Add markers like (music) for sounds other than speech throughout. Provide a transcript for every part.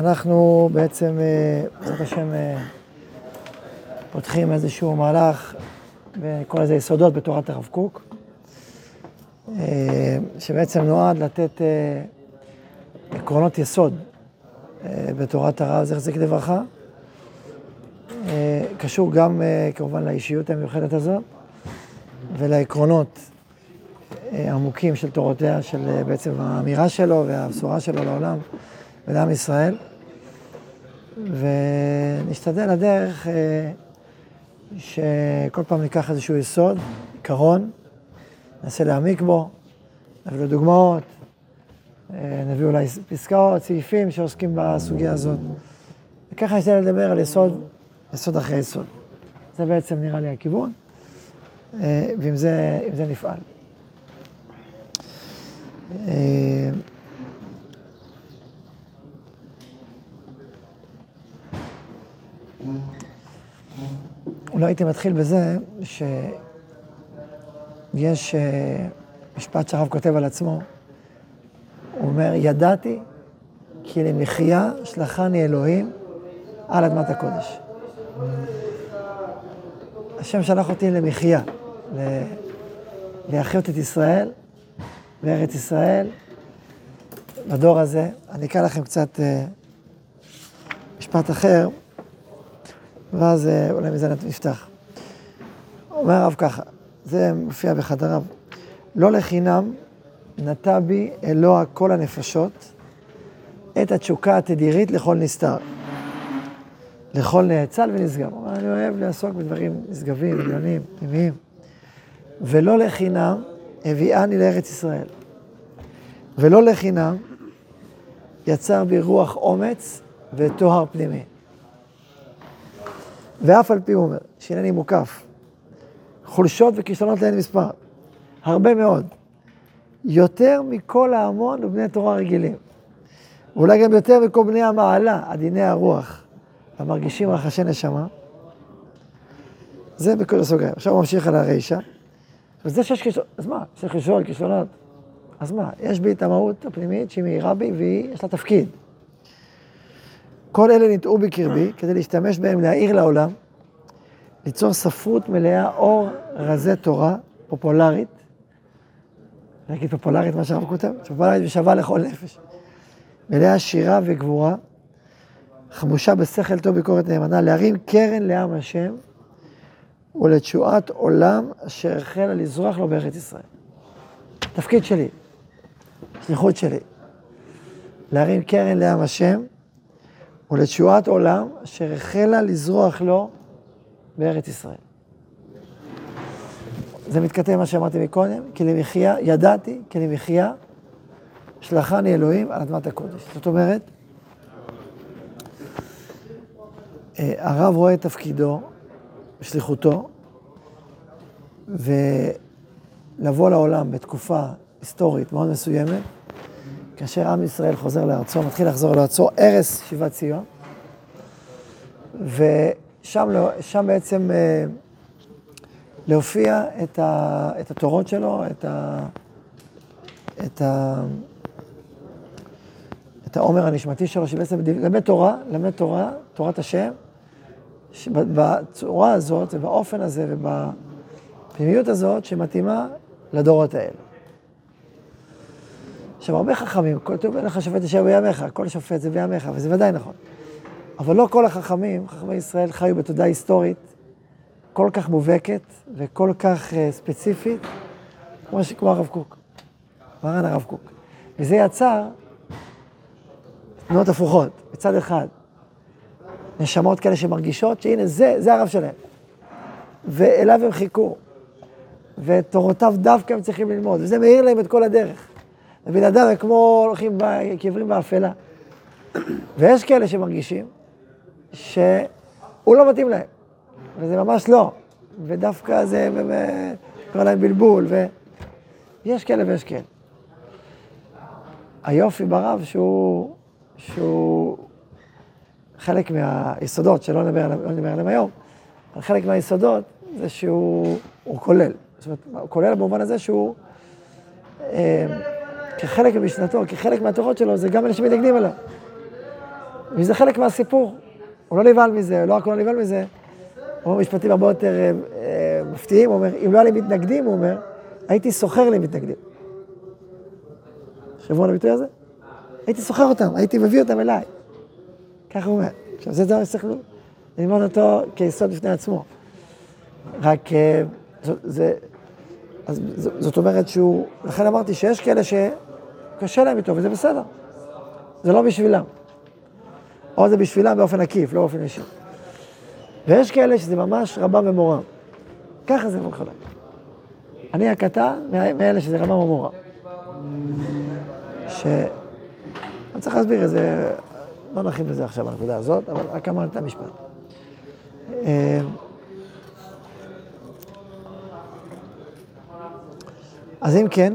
אנחנו בעצם, אה, בעזרת השם, אה, פותחים איזשהו מהלך, ונקרא לזה יסודות בתורת הרב קוק, אה, שבעצם נועד לתת עקרונות יסוד בתורת הרב זכר לברכה. קשור גם כמובן לאישיות המיוחדת הזאת ולעקרונות עמוקים של תורותיה, של בעצם האמירה שלו והבשורה שלו לעולם. ולעם ישראל, ונשתדל לדרך אה, שכל פעם ניקח איזשהו יסוד, עיקרון, ננסה להעמיק בו, נביא לו דוגמאות, אה, נביא אולי פסקאות, סעיפים שעוסקים בסוגיה הזאת. וככה נשתדל לדבר על יסוד, יסוד אחרי יסוד. זה בעצם נראה לי הכיוון, אה, ועם זה, זה נפעל. אולי הייתי מתחיל בזה שיש אה, משפט שהרב כותב על עצמו, הוא אומר, ידעתי כי למחיה שלחני אלוהים על אדמת הקודש. השם שלח אותי למחיה, להחיות את ישראל בארץ ישראל, בדור הזה. אני אקרא לכם קצת אה, משפט אחר. ואז אה, אולי מזה נפתח. אומר הרב ככה, זה מופיע בחדריו, לא לחינם נטע בי אלוה כל הנפשות את התשוקה התדירית לכל נסתר, לכל נאצל אומר, אני אוהב לעסוק בדברים נשגבים, עליונים, פנימיים. ולא לחינם הביאני לארץ ישראל. ולא לחינם יצר בי רוח אומץ וטוהר פנימי. ואף על פי הוא אומר, שהנני מוקף. חולשות וכישלונות לאין מספר. הרבה מאוד. יותר מכל ההמון ובני תורה רגילים. ואולי גם יותר מכל בני המעלה, עדיני הרוח, המרגישים רחשי נשמה. זה בכל הסוגריים. עכשיו הוא ממשיך על הרישא. וזה שיש כישלונות, אז מה? יש כישלונות, כישלונות. אז מה? יש בי את המהות הפנימית שהיא מאירה בי ויש לה תפקיד. כל אלה ניטעו בקרבי כדי להשתמש בהם להאיר לעולם, ליצור ספרות מלאה אור רזי תורה, פופולרית, נגיד פופולרית מה שהרב כותב, פופולרית ושווה לכל נפש, מלאה שירה וגבורה, חמושה בשכל טוב ביקורת נאמנה, להרים קרן לעם השם ולתשועת עולם אשר החלה לזרוח לו בארץ ישראל. תפקיד שלי, שליחות שלי, להרים קרן לעם השם ולתשועת עולם אשר החלה לזרוח לו בארץ ישראל. זה מתכתב מה שאמרתי מקודם, כי למחיה, ידעתי כי למחיה שלחני אלוהים על אדמת הקודש. זאת אומרת, אה, הרב רואה את תפקידו, שליחותו, ולבוא לעולם בתקופה היסטורית מאוד מסוימת, כאשר עם ישראל חוזר לארצו, מתחיל לחזור לארצו, ערש שיבת ציון, ושם לא, בעצם אה, להופיע את, ה, את התורות שלו, את, ה, את, ה, את העומר הנשמתי שלו, שבעצם למד תורה, למד תורה, תורת השם, בצורה הזאת ובאופן הזה ובפנימיות הזאת שמתאימה לדורות האלה. עכשיו, הרבה חכמים, כל טוב לך שופט אשר בימיך, כל שופט זה בימיך, וזה ודאי נכון. אבל לא כל החכמים, חכמי ישראל, חיו בתודעה היסטורית כל כך מובהקת וכל כך uh, ספציפית, כמו, ש... כמו הרב קוק, מרן הרב קוק. וזה יצר תנועות הפוכות, מצד אחד, נשמות כאלה שמרגישות שהנה, זה, זה הרב שלהם. ואליו הם חיכו, ותורותיו דווקא הם צריכים ללמוד, וזה מאיר להם את כל הדרך. ובן אדם כמו הולכים כעברים באפלה. ויש כאלה שמרגישים שהוא לא מתאים להם, וזה ממש לא. ודווקא זה קורא להם בלבול, ויש כאלה ויש כאלה. היופי ברב שהוא, שהוא חלק מהיסודות, שלא נדבר, לא נדבר עליהם היום, אבל חלק מהיסודות זה שהוא כולל. זאת אומרת, הוא כולל במובן הזה שהוא... אה, כחלק ממשנתו, כחלק מהתורות שלו, זה גם אלה שמתנגדים אליו. וזה חלק מהסיפור. הוא לא נבהל מזה, לא רק הוא לא נבהל מזה, הוא אומר משפטים הרבה יותר אה, אה, מפתיעים, הוא אומר, אם לא היה לי מתנגדים, הוא אומר, הייתי סוחר לי מתנגדים. תחשבו על הביטוי הזה? הייתי סוחר אותם, הייתי מביא אותם אליי. ככה הוא אומר. עכשיו, זה דבר שצריך ללמוד אותו כיסוד בפני עצמו. רק אה, זה, אז זאת אומרת שהוא, לכן אמרתי שיש כאלה שקשה להם איתו, וזה בסדר. זה לא בשבילם. או זה בשבילם באופן עקיף, לא באופן ישיר. ויש כאלה שזה ממש רבם ומורם. ככה זה בהתחלה. אני הקטן מאלה שזה רבם ומורם. ש... אני צריך להסביר את זה, לא נרחיב בזה עכשיו בנקודה הזאת, אבל רק אמרתי את המשפט. אה, אז אם כן,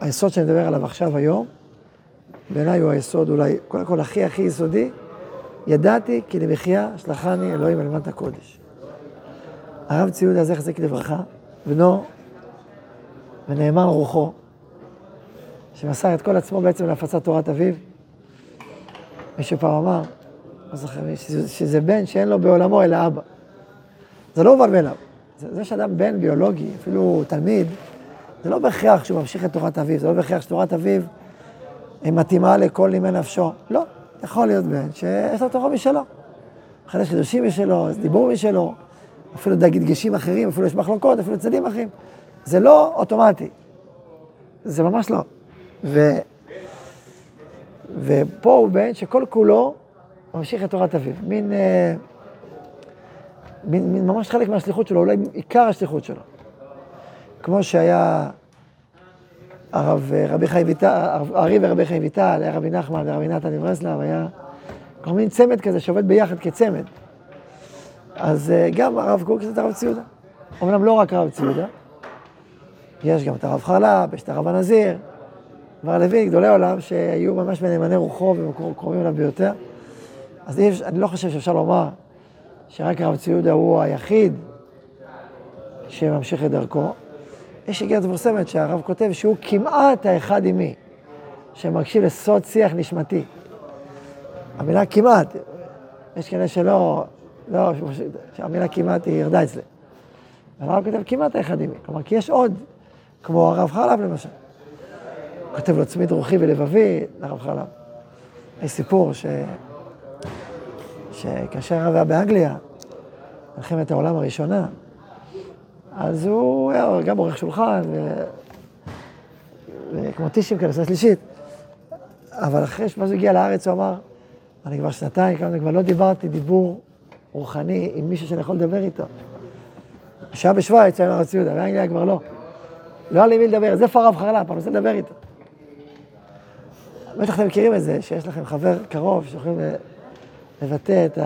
היסוד שאני מדבר עליו עכשיו היום, בעיניי הוא היסוד אולי, קודם כל הכי הכי יסודי, ידעתי כי למחיה שלחני אלוהים על מנת הקודש. הרב ציודה זכר צדיק לברכה, בנו ונאמר רוחו, שמסר את כל עצמו בעצם להפצת תורת אביו. מישהו פעם אמר, לא זוכר, שזה, שזה בן שאין לו בעולמו אלא אבא. זה לא מובן מאליו. זה, זה שאדם בן ביולוגי, אפילו תלמיד, זה לא בהכרח שהוא ממשיך את תורת אביו, זה לא בהכרח שתורת אביו מתאימה לכל נימי נפשו. לא, יכול להיות בן שיש לו תורה משלו. חדש חידושים משלו, דיבור משלו, אפילו דגשים אחרים, אפילו יש מחלוקות, אפילו צדדים אחרים. זה לא אוטומטי. זה ממש לא. ו... ופה הוא בן שכל כולו ממשיך את תורת אביו. מין, אה, מין, מין ממש חלק מהשליחות שלו, אולי עיקר השליחות שלו. כמו שהיה הרב רבי חיים ויטל, ארי ורבי חיים ויטל, היה רבי נחמן ורבי נתן מברסלב, היה כל מיני צמד כזה שעובד ביחד כצמד. אז אה, גם הרב קוק זה הרב ציודה. אמנם לא רק הרב ציודה, יש גם את הרב חרל"פ, יש את הרב הנזיר, לוין, גדולי עולם, שהיו ממש בנאמני רוחו וקרובים אליו ביותר. אז אני לא חושב שאפשר לומר שרק הרב ציודה הוא היחיד שממשיך את דרכו. יש איגרת מפורסמת שהרב כותב שהוא כמעט האחד עימי, שמקשיב לסוד שיח נשמתי. המילה כמעט, יש כאלה שלא, לא, שהמילה כמעט היא ירדה אצלי. הרב כותב כמעט האחד עימי. כלומר, כי יש עוד, כמו הרב חלב למשל. הוא כותב לו צמיד רוחי ולבבי, לרב חלב. יש סיפור ש... שכאשר הרב היה באנגליה, מלחמת העולם הראשונה, אז הוא היה גם עורך שולחן. וכמו טישים כאלה, סנט שלישית. אבל אחרי שמה שהוא הגיע לארץ, הוא אמר, אני כבר שנתיים, כמה כבר לא דיברתי דיבור רוחני עם מישהו שאני יכול לדבר איתו. כשהיה בשוויץ, היה הרב ציודה, באנגליה כבר לא. לא היה לי מי לדבר, זה הרב חרל"פ, אני רוצה לדבר איתו. בטח אתם מכירים את זה, שיש לכם חבר קרוב שיכולים לבטא את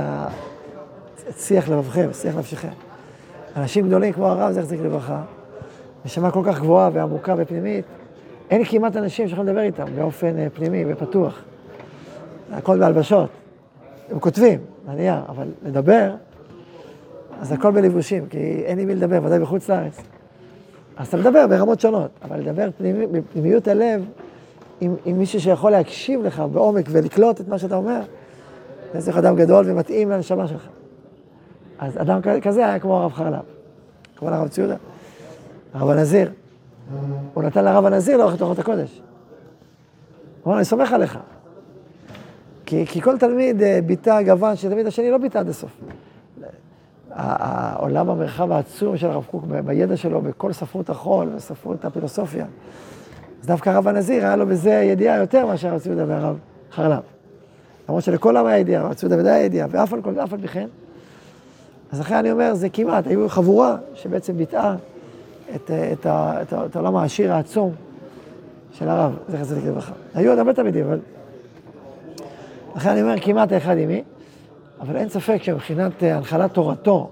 שיח לבבכם, שיח נפשכם. אנשים גדולים כמו הרב, זכר לברכה, נשמה כל כך גבוהה ועמוקה ופנימית, אין כמעט אנשים שיכולים לדבר איתם באופן אה, פנימי ופתוח. הכל בהלבשות. הם כותבים, בנייר, אבל לדבר, אז הכל בלבושים, כי אין עם מי לדבר, ודאי בחוץ לארץ. אז אתה מדבר ברמות שונות, אבל לדבר פנימי, בפנימיות הלב עם, עם מישהו שיכול להקשיב לך בעומק ולקלוט את מה שאתה אומר, זה צריך אדם גדול ומתאים לנשמה שלך. אז אדם כזה היה כמו הרב חרל"פ, כמו הרב ציודה, הרב הנזיר. הוא נתן לרב הנזיר לאורך את הקודש. הוא אמר, אני סומך עליך. כי, כי כל תלמיד אה, ביטא גוון שתלמיד השני לא ביטא עד הסוף. העולם המרחב העצום של הרב קוק בידע שלו בכל ספרות החול וספרות הפילוסופיה. אז דווקא הרב הנזיר היה לו בזה ידיעה יותר מאשר הרב ציודה והרב חרל"פ. למרות שלכל העם היה ידיעה, הרב ציודה ודאי היה ידיעה, ואף על פי כן אז לכן אני אומר, זה כמעט, היו חבורה שבעצם ביטאה את, את, את, את העולם העשיר העצום של הרב, זכר צדיק לברכה. היו עוד הרבה תלמידים, אבל... לכן אני אומר, כמעט האחד עימי, אבל אין ספק שמבחינת אה, הנחלת תורתו,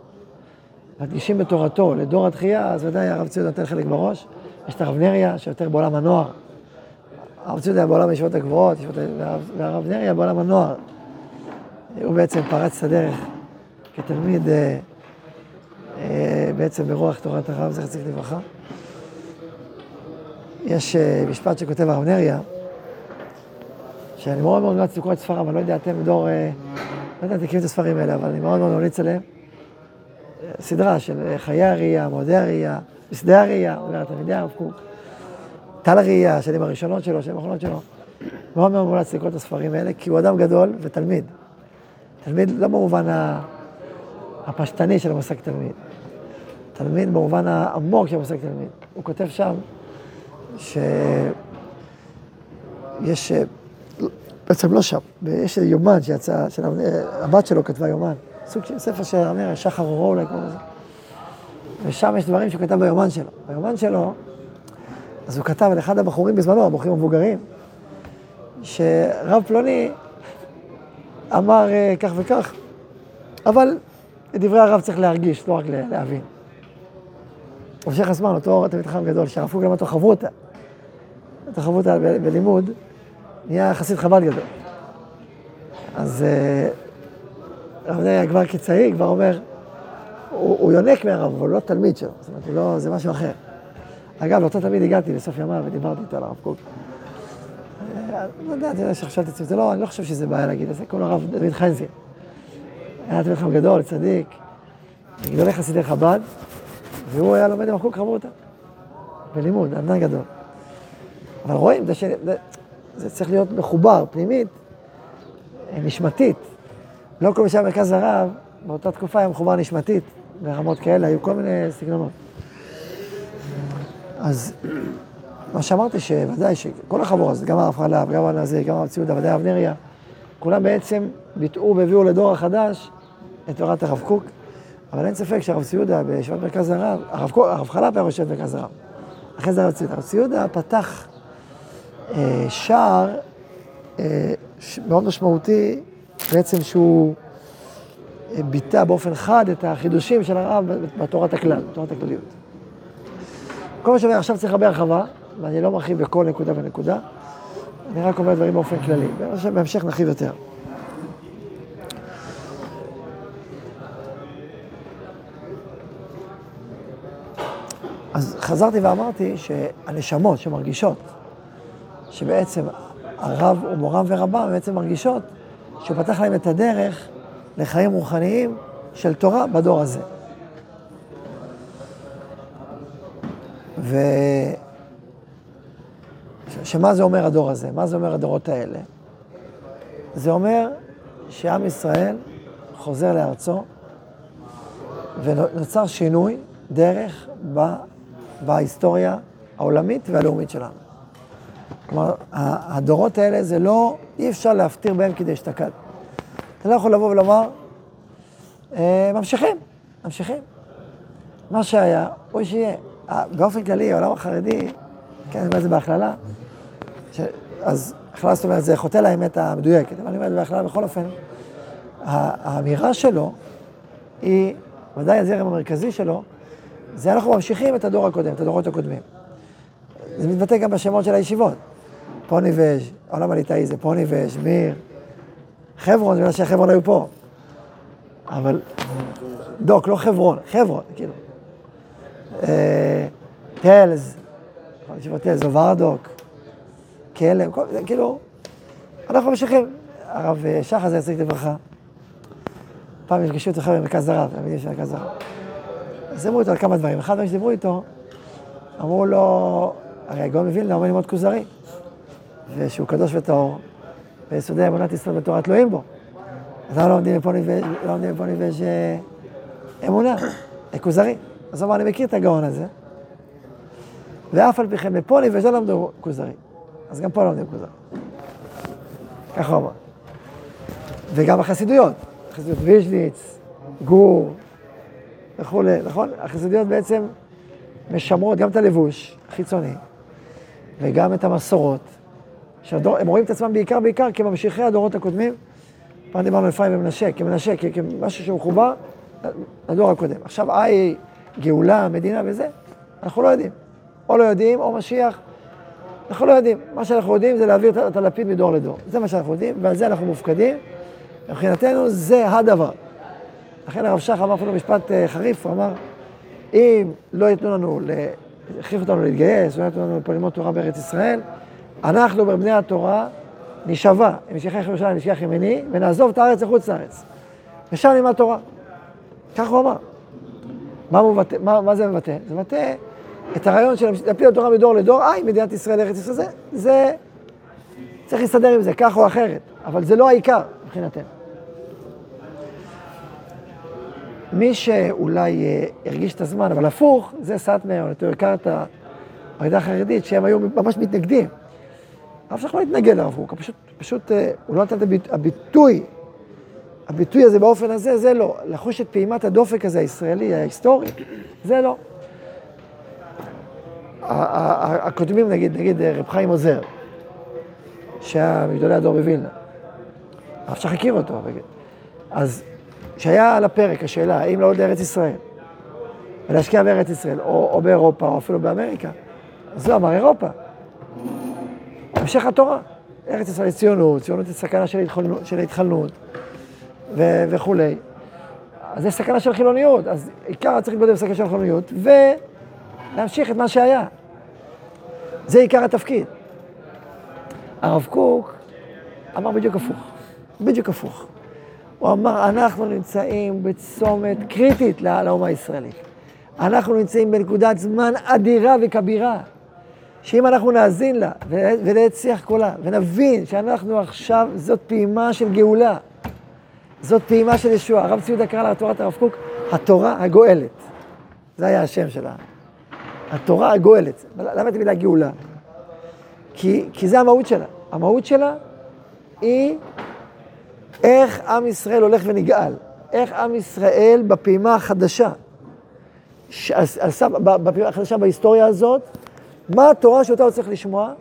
מדגישים בתורתו לדור התחייה, אז ודאי הרב ציוד נותן חלק בראש. יש את הרב נריה, שיותר בעולם הנוער. הרב ציוד היה בעולם הישיבות הגבוהות, והרב נריה בעולם הנוער. הוא בעצם פרץ את הדרך כתלמיד אה, אה, בעצם ברוח תורת הרב, זכר צדיק לברכה. יש אה, משפט שכותב הרב נריה, שאני מאוד מאוד ממליץ לקרוא את ספריו, אני לא יודע, אתם דור, אה, לא יודע מכירים את הספרים האלה, אבל אני מאוד מאוד ממליץ עליהם. סדרה של חיי הראייה, מועדי הראייה, בשדה הראייה, תלמידי הרב קוק, טל הראייה, השנים הראשונות שלו, השנים האחרונות שלו. מאוד מאוד מומלץ לקרוא את הספרים האלה, כי הוא אדם גדול ותלמיד. תלמיד לא במובן הפשטני של המושג תלמיד, תלמיד במובן העמוק של המושג תלמיד. הוא כותב שם שיש, בעצם לא שם, יש יומן שיצא, של הבת שלו כתבה יומן, סוג של ספר שאומר, שחר אורו אולי קוראים לזה. ושם יש דברים שהוא כתב ביומן שלו. ביומן שלו, אז הוא כתב על אחד הבחורים בזמנו, הבחורים המבוגרים, שרב פלוני אמר אה, כך וכך, אבל את דברי הרב צריך להרגיש, לא רק להבין. המשך הזמן, אותו תלמיד חכם גדול, שהרב קוק למד אותו חברותא, אותו חברותא בלימוד, נהיה חסיד חב"ד גדול. אז אה, הרב נריה כבר כצעיר, כבר אומר, הוא, יונק מהרב, אבל הוא לא תלמיד שלו, זאת אומרת, לא, זה משהו אחר. אגב, לאותו תלמיד הגעתי בסוף ימיו ודיברתי איתו על הרב קוק. אה, לא יודע, אתה יודע שחשבתי את זה, לא, אני לא חושב שזה בעיה להגיד את זה, קוראים לו הרב דוד חיינזין. היה תלמיד גדול, צדיק, גדולי חסידי חב"ד, והוא היה לומד עם החוק חברותא, בלימוד, ענן גדול. אבל רואים, זה, ש... זה צריך להיות מחובר, פנימית, נשמתית. לא כל מי שהיה מרכז הרב, באותה תקופה היה מחובר נשמתית, ברמות כאלה, היו כל מיני סגנונות. אז (clears throat) מה שאמרתי, שוודאי שכל החבורה הזאת, גם הרב חלב, גם הנזיר, גם הרב ציודה, ודאי אבנריה, כולם בעצם ביטאו והביאו לדור החדש את תורת הרב קוק, אבל אין ספק שהרב ציודה בישיבת מרכז הרב, הרב, הרב חלב היה ראש מרכז הרב, אחרי זה הרב ציודה. הרב ציודה פתח אה, שער אה, מאוד משמעותי, בעצם שהוא אה, ביטא באופן חד את החידושים של הרב בתורת הכלל, בתורת הכלליות. כל מה שאומר עכשיו צריך הרבה הרחבה, ואני לא מרחיב בכל נקודה ונקודה, אני רק אומר דברים באופן כללי, בהמשך נרחיב יותר. אז חזרתי ואמרתי שהנשמות שמרגישות שבעצם הרב ומורם ורבם בעצם מרגישות שהוא פתח להם את הדרך לחיים רוחניים של תורה בדור הזה. ו... שמה זה אומר הדור הזה? מה זה אומר הדורות האלה? זה אומר שעם ישראל חוזר לארצו ונוצר שינוי דרך ב... בהיסטוריה העולמית והלאומית שלנו. כלומר, הדורות האלה זה לא, אי אפשר להפטיר בהם כדי אשתקד. אתה לא יכול לבוא ולומר, אה, ממשיכים, ממשיכים. מה שהיה, או שיהיה. באופן כללי, העולם החרדי, כן, אני אומר את זה בהכללה, ש... אז הכללה זאת אומרת, זה חוטא לאמת המדויקת, אבל אני אומר בהכללה בכל אופן. האמירה שלו היא, ודאי הזרם המרכזי שלו, זה אנחנו ממשיכים את הדור הקודם, את הדורות הקודמים. זה מתבטא גם בשמות של הישיבות. פוני וז', העולם הליטאי זה פוני וז', מיר, חברון, זה בגלל שהחברון היו פה. אבל, דוק, לא חברון, חברון, כאילו. טלז, ישיבות טלז, כלם, כאילו, אנחנו ממשיכים. הרב שחר זה יצא לברכה. פעם נפגשו את החבר'ה במרכז הרב, תלמידים של מרכז הרב. אז דיברו איתו על כמה דברים. אחד הדברים שדיברו איתו, אמרו לו, הרי הגאון מווילנה אומר ללמוד כוזרי, ושהוא קדוש וטהור, ויסודי אמונת ישראל בתורה תלויים בו. אז למה לא נבש אה, אמונה, כוזרי? אז הוא אמר, אני מכיר את הגאון הזה, ואף על פי כן מפה נבש לא למדו כוזרי. אז גם פה לא לומדים כוזרי. ככה הוא אמר. וגם החסידויות, חסידות ויז'ניץ, גור, וכולי, נכון? החסידויות בעצם משמרות גם את הלבוש החיצוני וגם את המסורות. שהדור, הם רואים את עצמם בעיקר, בעיקר כממשיכי הדורות הקודמים. פעם דיברנו על אפרים ומנשה, כמנשה, כמשהו שמחובר לדור הקודם. עכשיו, איי, גאולה, מדינה וזה, אנחנו לא יודעים. או לא יודעים, או משיח, אנחנו לא יודעים. מה שאנחנו יודעים זה להעביר את הלפיד מדור לדור. זה מה שאנחנו יודעים, ועל זה אנחנו מופקדים. מבחינתנו זה הדבר. לכן הרב שך אמר אפילו משפט אה, חריף, הוא אמר, אם לא ייתנו לנו, הכריחו אותנו להתגייס, לא ייתנו לנו פה ללמוד תורה בארץ ישראל, אנחנו בבני התורה נשבע, אם נשכח ירושלים נשכח ימיני, ונעזוב את הארץ לחוץ לארץ. ושם נלמד תורה. כך הוא אמר. מה, מבטא, מה, מה זה מבטא? זה מבטא את הרעיון של להפיל התורה מדור לדור, היי, מדינת ישראל, ארץ ישראל, זה, זה, צריך להסתדר עם זה, כך או אחרת, אבל זה לא העיקר מבחינתנו. מי שאולי אה, הרגיש את הזמן, אבל הפוך, זה סאטמר, או יותר הכרת, העדה החרדית, שהם היו ממש מתנגדים. אף אחד לא התנגד לרב קוק, פשוט, פשוט, אה, הוא לא נתן את הביט, הביטוי, הביטוי הזה באופן הזה, זה לא. לחוש את פעימת הדופק הזה, הישראלי, ההיסטורי, זה לא. הקודמים, נגיד, נגיד אה, רב חיים עוזר, שהיה מגדולי הדור בווילנה, אף שך הכיר אותו, אז כשהיה על הפרק השאלה האם לעוד לארץ ישראל, ולהשקיע בארץ ישראל, או, או באירופה, או אפילו באמריקה, אז הוא אמר אירופה. המשך התורה. ארץ ישראל היא ציונות, ציונות היא סכנה של, התחלנות, של התחלנות וכולי. אז יש סכנה של חילוניות, אז עיקר צריך להתמודד בסכנה של חילוניות, ולהמשיך את מה שהיה. זה עיקר התפקיד. הרב קוק אמר בדיוק הפוך, בדיוק הפוך. הוא אמר, אנחנו נמצאים בצומת קריטית לאומה הישראלית. אנחנו נמצאים בנקודת זמן אדירה וכבירה. שאם אנחנו נאזין לה ונעת שיח קולה ונבין שאנחנו עכשיו, זאת פעימה של גאולה, זאת פעימה של ישועה. הרב ציודה קרא לה תורת הרב קוק, התורה הגואלת. זה היה השם שלה. התורה הגואלת. למה את המילה גאולה? כי, כי זה המהות שלה. המהות שלה היא איך עם ישראל הולך ונגאל. איך עם ישראל בפעימה החדשה, בפעימה החדשה בהיסטוריה הזאת, מה התורה שאותה הוא צריך לשמוע,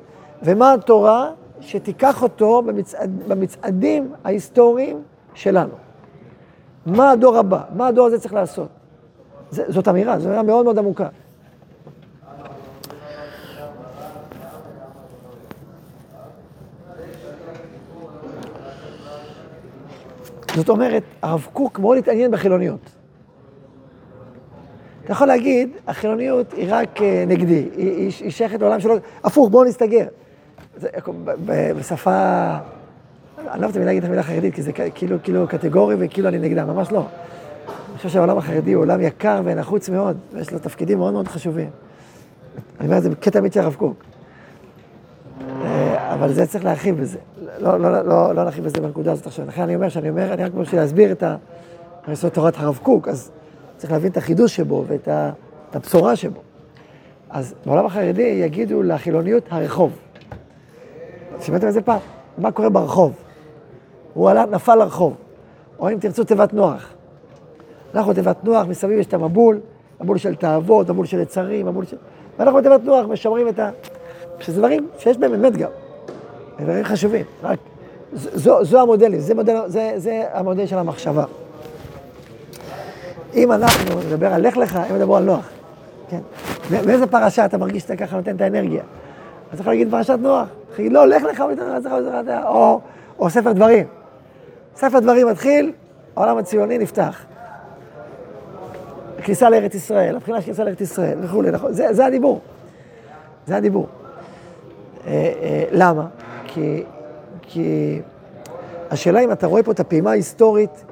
ומה התורה שתיקח אותו במצעד, במצעדים ההיסטוריים שלנו. מה הדור הבא? מה הדור הזה צריך לעשות? זאת אמירה, זו אמירה מאוד מאוד עמוקה. זאת אומרת, הרב קוק מאוד התעניין בחילוניות. אתה יכול להגיד, החילוניות היא רק אה, נגדי, היא, היא שייכת לעולם שלו, הפוך, בואו נסתגר. זה, בשפה, אני לא רוצה להגיד את המילה חרדית, כי זה כאילו, כאילו קטגורי וכאילו אני נגדה, ממש לא. אני חושב שהעולם החרדי הוא עולם יקר ונחוץ מאוד, ויש לו תפקידים מאוד מאוד חשובים. אני אומר את זה בקטע אמיתי הרב קוק. אבל זה צריך להרחיב בזה. לא, לא, לא, לא, לא נרחיב בזה בנקודה הזאת עכשיו. לכן אני אומר שאני אומר, אני רק בשביל להסביר את ה... תורת הרב קוק, אז צריך להבין את החידוש שבו ואת ה, הבשורה שבו. אז בעולם החרדי יגידו לחילוניות הרחוב. שמעתם איזה פעם? מה קורה ברחוב? הוא עלה, נפל לרחוב. או אם תרצו תיבת נוח. אנחנו תיבת נוח, מסביב יש את המבול, מבול של תאוות, מבול של יצרים, מבול של... ואנחנו בתיבת נוח משמרים את ה... שזה דברים שיש בהם אמת גם. דברים חשובים. רק זו, זו המודלים, זה, מודל, זה, זה המודל של המחשבה. אם אנחנו נדבר על לך לך, הם ידברו על נוח. כן? באיזה פרשה אתה מרגיש שאתה ככה נותן את האנרגיה? אז יכול להגיד פרשת נוח. תגיד, לא, לך לך, או, או ספר דברים. ספר דברים מתחיל, העולם הציוני נפתח. כניסה לארץ ישראל, הבחינה של כניסה לארץ ישראל וכולי, נכון? זה, זה הדיבור. זה הדיבור. אה, אה, למה? כי, כי השאלה אם אתה רואה פה את הפעימה ההיסטורית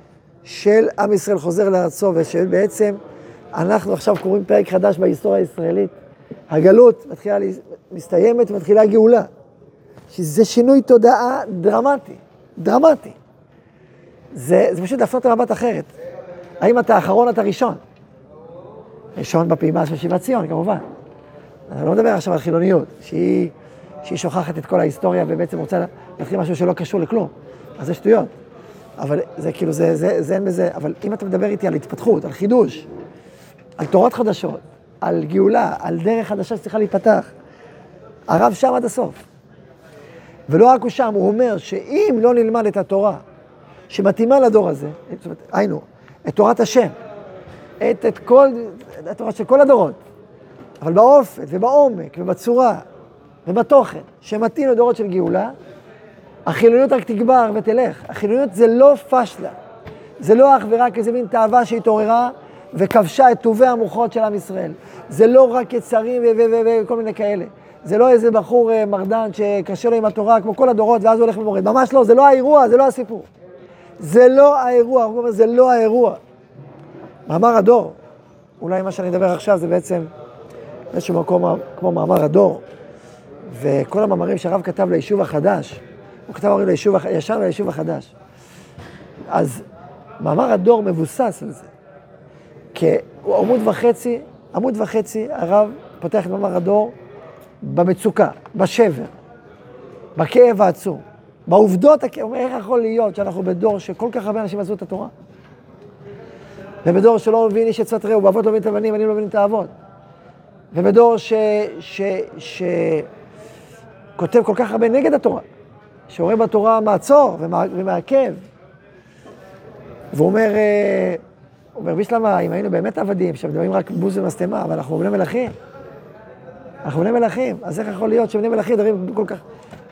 של עם ישראל חוזר לארצו, ושבעצם אנחנו עכשיו קוראים פרק חדש בהיסטוריה הישראלית. הגלות מתחילה, מסתיימת ומתחילה גאולה. שזה שינוי תודעה דרמטי, דרמטי. זה, זה פשוט להפנות למבט אחרת. האם אתה האחרון, אתה ראשון? ראשון בפעימה של שיבת ציון, כמובן. אני לא מדבר עכשיו על חילוניות, שהיא, שהיא שוכחת את כל ההיסטוריה ובעצם רוצה להתחיל משהו שלא קשור לכלום. אז זה שטויות. אבל זה כאילו, זה, זה, זה אין בזה, אבל אם אתה מדבר איתי על התפתחות, על חידוש, על תורות חדשות, על גאולה, על דרך חדשה שצריכה להיפתח, הרב שם עד הסוף. ולא רק הוא שם, הוא אומר שאם לא נלמד את התורה שמתאימה לדור הזה, היינו, את תורת השם, את, את כל, התורה של כל הדורות, אבל באופן ובעומק ובצורה ובתוכן שמתאים לדורות של גאולה, החילוניות רק תגבר ותלך. החילוניות זה לא פשלה. זה לא אך ורק איזה מין תאווה שהתעוררה וכבשה את טובי המוחות של עם ישראל. זה לא רק יצרים וכל מיני כאלה. זה לא איזה בחור אה, מרדן שקשה לו עם התורה כמו כל הדורות, ואז הוא הולך ומורד. ממש לא, זה לא האירוע, זה לא הסיפור. זה לא האירוע, הוא אומר, זה לא האירוע. מאמר הדור, אולי מה שאני אדבר עכשיו זה בעצם באיזשהו מקום כמו מאמר הדור, וכל המאמרים שהרב כתב ליישוב החדש, הוא כתב הרי ליישוב, ישר ליישוב החדש. אז מאמר הדור מבוסס על זה. כעמוד וחצי, עמוד וחצי, הרב פותח את מאמר הדור במצוקה, בשבר, בכאב העצום, בעובדות, איך יכול להיות שאנחנו בדור שכל כך הרבה אנשים עזבו את התורה? ובדור שלא מבין איש עצת רעהו, באבות לא מבין את הבנים, אני לא מבין את האבות. ובדור ש... ש... ש... כותב כל כך הרבה נגד התורה, שרואה בתורה מעצור ומעכב. והוא אומר, אה, הוא אומר, בישלמה, אם היינו באמת עבדים, שמדברים רק בוז ומשטמה, אבל אנחנו בני מלכים. אנחנו בני מלכים, אז איך יכול להיות שבני מלכים מדברים כל כך...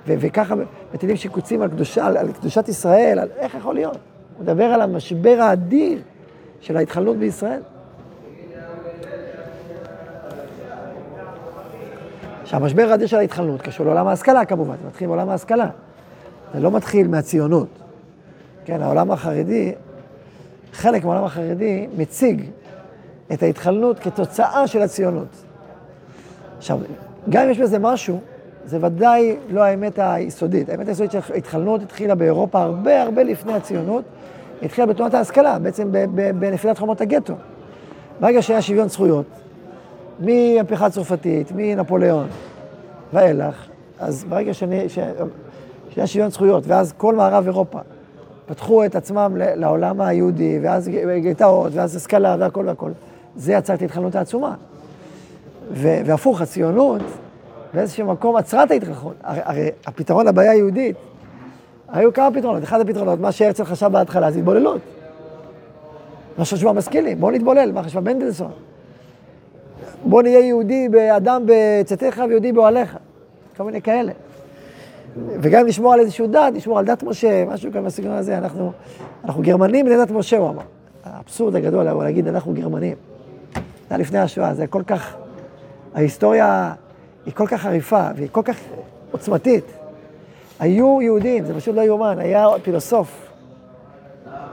ו- וככה מטילים שיקוצים על, קדושה, על, על קדושת ישראל, על איך יכול להיות? הוא מדבר על המשבר האדיר של ההתחלות בישראל. שהמשבר האדיר של ההתחלות קשור לעולם ההשכלה כמובן, זה מתחיל מעולם ההשכלה. זה לא מתחיל מהציונות. כן, העולם החרדי, חלק מהעולם החרדי מציג את ההתחלנות כתוצאה של הציונות. עכשיו, גם אם יש בזה משהו, זה ודאי לא האמת היסודית. האמת היסודית של ההתחלנות התחילה באירופה הרבה הרבה לפני הציונות. התחילה בתנועת ההשכלה, בעצם בנפילת חומות הגטו. ברגע שהיה שוויון זכויות, מהמהפכה הצרפתית, מנפוליאון ואילך, אז ברגע שאני, ש... שוויון זכויות, ואז כל מערב אירופה פתחו את עצמם לעולם היהודי, ואז גטאות, ואז השכלה והכל והכל, זה יצר את ההתחלנות העצומה. ו... והפוך, הציונות באיזשהו מקום עצרה את ההתרחבות. הרי, הרי הפתרון לבעיה היהודית, היו כמה פתרונות. אחד הפתרונות, מה שהרצל חשב בהתחלה, זה התבוללות. מה שחשבו המשכילים, בואו נתבולל, מה חשבה מנדלסון. בוא נהיה יהודי באדם בצאתך ויהודי באוהליך. כל מיני כאלה. וגם לשמור על איזשהו דת, לשמור על דת משה, משהו כאן בסגנון הזה. אנחנו, אנחנו גרמנים בני דת משה, הוא אמר. האבסורד הגדול הוא להגיד, אנחנו גרמנים. זה היה לפני השואה, זה כל כך... ההיסטוריה היא כל כך חריפה והיא כל כך עוצמתית. היו יהודים, זה פשוט לא יאומן, היה פילוסוף,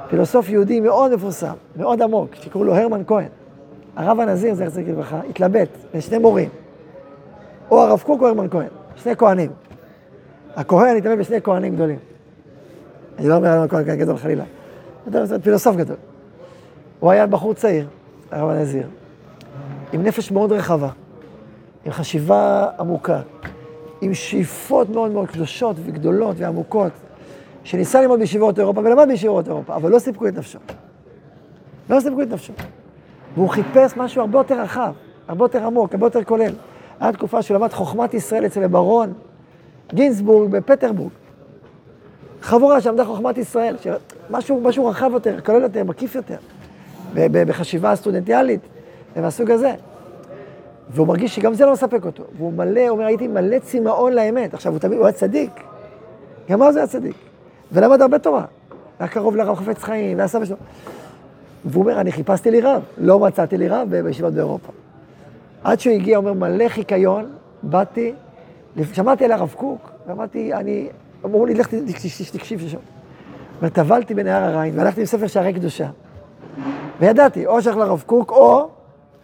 פילוסוף יהודי מאוד מפורסם, מאוד עמוק, שקראו לו הרמן כהן. הרב הנזיר, זכר צדיק לברכה, התלבט בין שני מורים, או הרב קוק או הרמן כהן, שני כהנים. הכהן התלבט בשני כהנים גדולים. אני לא אומר הרמן כהן גדול חלילה, זה פילוסוף גדול. הוא היה בחור צעיר, הרב הנזיר, עם נפש מאוד רחבה, עם חשיבה עמוקה, עם שאיפות מאוד מאוד קדושות וגדולות ועמוקות, שניסה ללמוד בישיבות אירופה ולמד בישיבות אירופה, אבל לא סיפקו את נפשו. לא סיפקו את נפשו. והוא חיפש משהו הרבה יותר רחב, הרבה יותר עמוק, הרבה יותר כולל. הייתה תקופה שהוא למד חוכמת ישראל אצל הברון גינסבורג בפטרבורג. חבורה שלמדה חוכמת ישראל, משהו, משהו רחב יותר, כולל יותר, מקיף יותר, בחשיבה סטודנטיאלית ומהסוג הזה. והוא מרגיש שגם זה לא מספק אותו. והוא מלא, הוא אומר, הייתי מלא צמאון לאמת. עכשיו, הוא תמיד, הוא היה צדיק. גם אז הוא היה צדיק. ולמד הרבה תורה. היה קרוב לרב חפץ חיים, והיה שלו. והוא אומר, אני חיפשתי לי רב, לא מצאתי לי רב בישיבות באירופה. עד שהוא הגיע, אומר, מלא חיקיון, באתי, שמעתי על הרב קוק, ואמרתי, אני, אמרו לי, לך תקשיב שם. אומר, טבלתי בנהר הריין, והלכתי עם ספר שערי קדושה. וידעתי, או שייך לרב קוק, או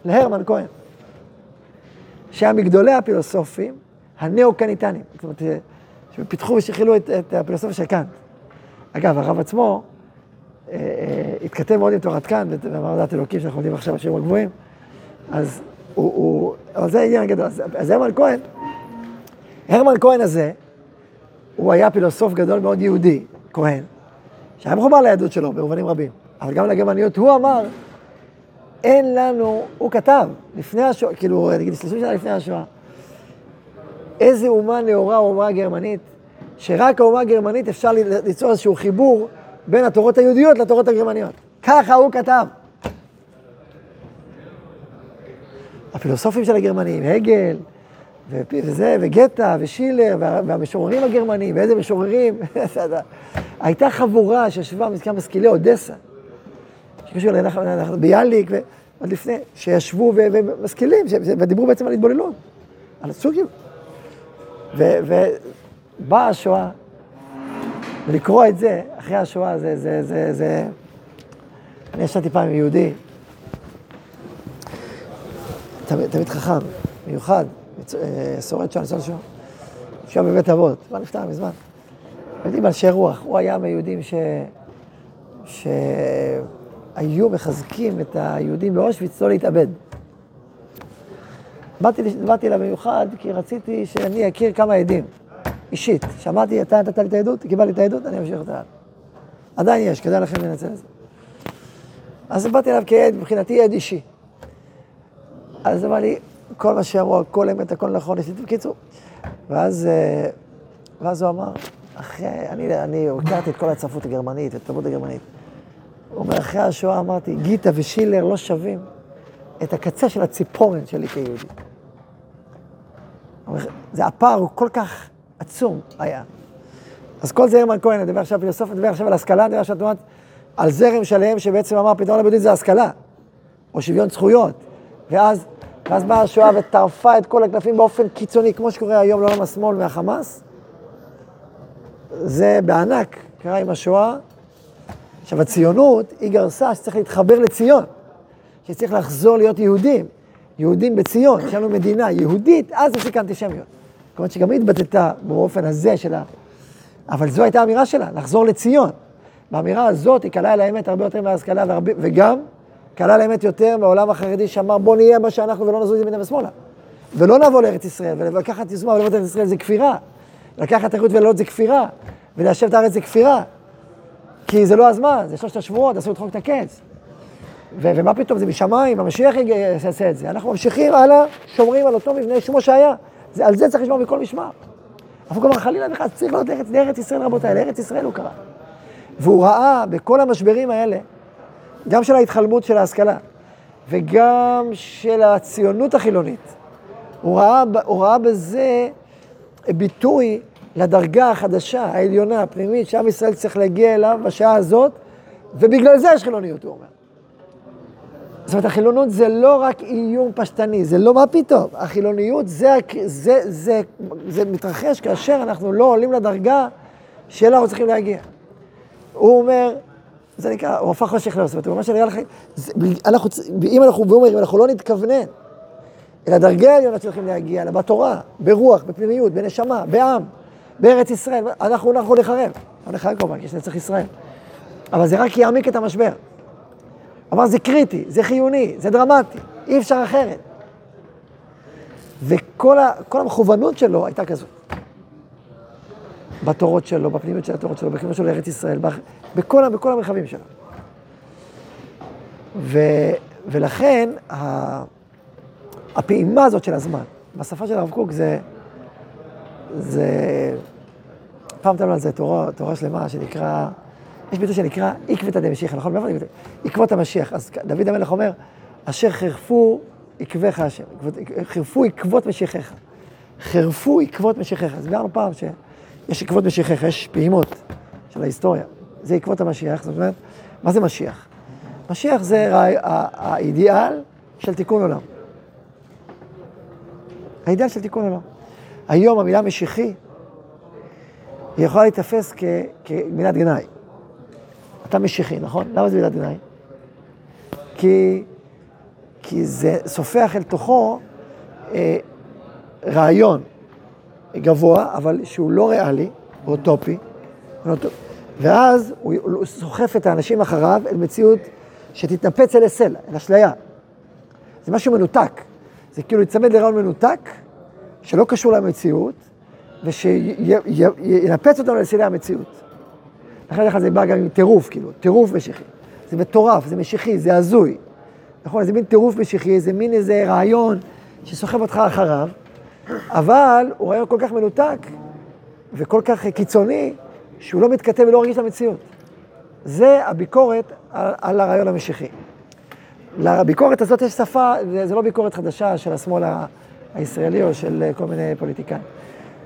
להרמן כהן. שהיה מגדולי הפילוסופים הנאו-קניטנים. זאת אומרת, שפיתחו ושכללו את, את הפילוסופיה של קאנט. אגב, הרב עצמו התכתב מאוד עם תורת ואמר דעת אלוקים שאנחנו יודעים עכשיו בשירים הגבוהים, אז הוא, הוא, אבל זה העניין הגדול. אז, אז הרמן כהן, הרמן כהן הזה, הוא היה פילוסוף גדול מאוד יהודי, כהן, שהיה מחובר ליהדות שלו במובנים רבים, אבל גם לגרמניות, הוא אמר, אין לנו, הוא כתב, לפני השואה, כאילו, נגיד, 30 שנה לפני השואה, איזה אומה נאורה האומה הגרמנית, שרק האומה הגרמנית אפשר ליצור איזשהו חיבור בין התורות היהודיות לתורות הגרמניות. ככה הוא כתב. הפילוסופים של הגרמנים, הגל, וזה, וגטה, ושילר, והמשוררים הגרמנים, ואיזה משוררים, (laughs) הייתה חבורה שישבה כמה משכילי אודסה, שקשור ביאליק, ועוד לפני, שישבו ומשכילים, ודיברו בעצם על התבוללות, על הסוגים. ובאה השואה, ולקרוא את זה, אחרי השואה, זה, זה, זה, זה... אני ישבתי פעם עם יהודי, תמיד, חכם, מיוחד, אה, שורד שואה, ניצול שואה, שואה בבית אבות, כבר נפטר מזמן. יודעים אנשי רוח, הוא היה מהיהודים ש... שהיו מחזקים את היהודים באושוויץ לא להתאבד. באתי, באתי אליו במיוחד כי רציתי שאני אכיר כמה עדים, אישית. שמעתי, אתה נתת לי את העדות, קיבלתי את העדות, אני אמשיך אותה. עדיין יש, כדאי לכם לנצל את זה. אז באתי אליו כעד, מבחינתי עד אישי. אז אמר לי, כל מה שאמרו, הכל אמת, הכל נכון, יש לי... בקיצור. ואז, אה, ואז הוא אמר, אחרי, אני, אני הכרתי את כל הצרפות הגרמנית, את התרבות הגרמנית. הוא אומר, אחרי השואה אמרתי, גיטה ושילר לא שווים את הקצה של הציפורן שלי כיהודי. זה הפער הוא כל כך עצום היה. אז כל זה הרמן כהן, אני מדבר עכשיו פילוסופיה, אני מדבר עכשיו על השכלה, אני מדבר עכשיו על זרם שלם שבעצם אמר פתרון לבודית זה השכלה, או שוויון זכויות. ואז, ואז באה השואה וטרפה את כל הקלפים באופן קיצוני, כמו שקורה היום לעולם השמאל מהחמאס. זה בענק קרה עם השואה. עכשיו, הציונות היא גרסה שצריך להתחבר לציון, שצריך לחזור להיות יהודים, יהודים בציון, שיש לנו מדינה יהודית, אז תפסיק האנטישמיות. אומרת שגם היא התבטאתה באופן הזה שלה, אבל זו הייתה האמירה שלה, לחזור לציון. באמירה הזאת היא קלה על האמת הרבה יותר מההשכלה, והרבה, וגם קלה על האמת יותר מהעולם החרדי שאמר בוא נהיה מה שאנחנו ולא נזוז ימינה ושמאלה. ולא נבוא לארץ ישראל, ולקחת יוזמה ולבוא לארץ ישראל זה כפירה. לקחת אחריות ולעלות זה כפירה, וליישב את הארץ זה כפירה. כי זה לא הזמן, זה שלושת השבועות, אסור לדחוק את הקץ. ו- ומה פתאום, זה משמיים, המשיח יעשה את זה. אנחנו ממשיכים הלאה, שומרים על אותו מבנה שמו שהיה. זה, על זה צריך לשמור מכל משמר. אבל כלומר, חלילה וחס, צריך לעלות לארץ, לארץ ישראל, רבותיי, לארץ ישראל הוא קרא. והוא ראה בכל המשברים האלה, גם של ההתחלמות של ההשכלה, וגם של הציונות החילונית, הוא ראה, הוא ראה בזה ביטוי לדרגה החדשה, העליונה, הפנימית, שעם ישראל צריך להגיע אליו בשעה הזאת, ובגלל זה יש חילוניות, הוא אומר. זאת אומרת, החילונות זה לא רק איום פשטני, זה לא מה פתאום. החילוניות זה, זה, זה, זה, זה מתרחש כאשר אנחנו לא עולים לדרגה שאליה אנחנו צריכים להגיע. הוא אומר, זה נקרא, הוא הפך חושך לאוס, זאת אומרת, הוא אומר שנראה לך, אנחנו, אם אנחנו, והוא אומר, אם אנחנו לא נתכוונן אל הדרגה העליונה שצריכים להגיע, אלא בתורה, ברוח, בפנימיות, בנשמה, בעם, בארץ ישראל, אנחנו, אנחנו נחרב. לא נחרב כמובן, כי יש נצח ישראל. אבל זה רק יעמיק את המשבר. אמר, זה קריטי, זה חיוני, זה דרמטי, אי אפשר אחרת. וכל ה, המכוונות שלו הייתה כזאת. בתורות שלו, בפנימיות של התורות שלו, בכיוון שלו לארץ ישראל, בכל, בכל המרחבים שלו. ו, ולכן, ה, הפעימה הזאת של הזמן, בשפה של הרב קוק זה, זה, פעם נתנו על זה תורה, תורה שלמה שנקרא, יש ביטוי שנקרא עקבתא דמשיחא, נכון? עקבות המשיח. אז דוד המלך אומר, אשר חירפו עקביך השם, חירפו עקבות משיחיך. חירפו עקבות משיחיך. אז דיברנו פעם שיש עקבות משיחיך, יש פעימות של ההיסטוריה. זה עקבות המשיח, זאת אומרת, מה זה משיח? משיח זה האידיאל של תיקון עולם. האידאל של תיקון עולם. היום המילה משיחי, היא יכולה להיתפס כמילת גנאי. אתה משיחי, נכון? למה זה מילת גנאי? כי, כי זה סופח אל תוכו אה, רעיון גבוה, אבל שהוא לא ריאלי, אוטופי, ואז הוא, הוא סוחף את האנשים אחריו אל מציאות שתתנפץ אל הסלע, אל אשליה. זה משהו מנותק. זה כאילו להיצמד לרעיון מנותק, שלא קשור למציאות, ושינפץ אותנו לסלעי המציאות. לכן לך זה בא גם עם טירוף, כאילו, טירוף משיחי. זה מטורף, זה משיחי, זה הזוי. נכון, זה מין טירוף משיחי, זה מין איזה רעיון שסוחב אותך אחריו, אבל הוא רעיון כל כך מנותק וכל כך קיצוני, שהוא לא מתכתב ולא רגיש למציאות. זה הביקורת על, על הרעיון המשיחי. לביקורת הזאת יש שפה, זה לא ביקורת חדשה של השמאל הישראלי או של כל מיני פוליטיקאים.